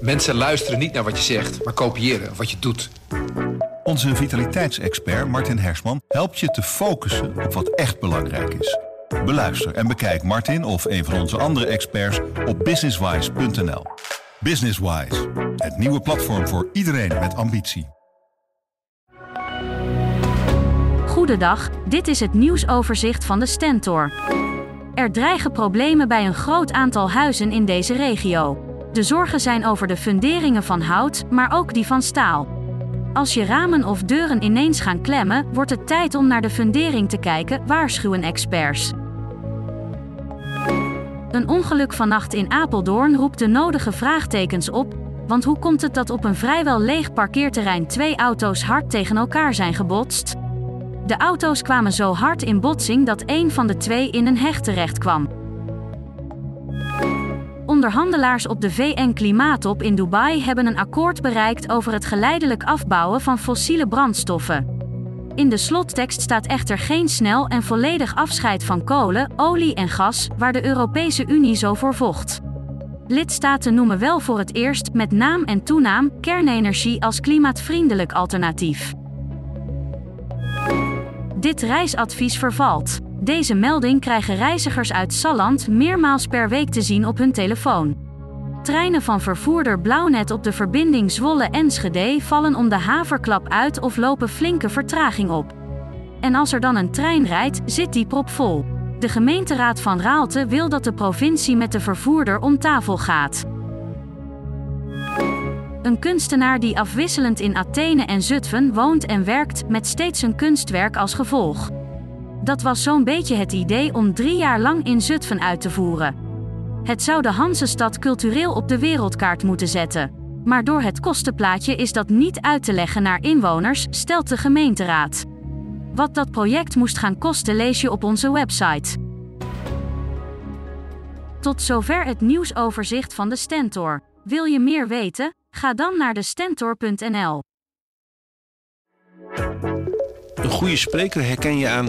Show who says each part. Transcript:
Speaker 1: Mensen luisteren niet naar wat je zegt, maar kopiëren wat je doet.
Speaker 2: Onze vitaliteitsexpert Martin Hersman helpt je te focussen op wat echt belangrijk is. Beluister en bekijk Martin of een van onze andere experts op businesswise.nl. Businesswise, het nieuwe platform voor iedereen met ambitie.
Speaker 3: Goedendag, dit is het nieuwsoverzicht van de Stentor. Er dreigen problemen bij een groot aantal huizen in deze regio. De zorgen zijn over de funderingen van hout, maar ook die van staal. Als je ramen of deuren ineens gaan klemmen, wordt het tijd om naar de fundering te kijken, waarschuwen experts. Een ongeluk vannacht in Apeldoorn roept de nodige vraagtekens op, want hoe komt het dat op een vrijwel leeg parkeerterrein twee auto's hard tegen elkaar zijn gebotst? De auto's kwamen zo hard in botsing dat een van de twee in een heg terecht kwam. Onderhandelaars op de VN-klimaatop in Dubai hebben een akkoord bereikt over het geleidelijk afbouwen van fossiele brandstoffen. In de slottekst staat echter geen snel en volledig afscheid van kolen, olie en gas, waar de Europese Unie zo voor vocht. Lidstaten noemen wel voor het eerst, met naam en toenaam, kernenergie als klimaatvriendelijk alternatief. Dit reisadvies vervalt. Deze melding krijgen reizigers uit Salland meermaals per week te zien op hun telefoon. Treinen van vervoerder Blauwnet op de verbinding Zwolle-Enschede vallen om de haverklap uit of lopen flinke vertraging op. En als er dan een trein rijdt, zit die propvol. De gemeenteraad van Raalte wil dat de provincie met de vervoerder om tafel gaat. Een kunstenaar die afwisselend in Athene en Zutphen woont en werkt met steeds een kunstwerk als gevolg. Dat was zo'n beetje het idee om drie jaar lang in Zutphen uit te voeren. Het zou de Hansestad cultureel op de wereldkaart moeten zetten. Maar door het kostenplaatje is dat niet uit te leggen naar inwoners, stelt de gemeenteraad. Wat dat project moest gaan kosten lees je op onze website. Tot zover het nieuwsoverzicht van de Stentor. Wil je meer weten? Ga dan naar de stentor.nl.
Speaker 4: Een goede spreker herken je aan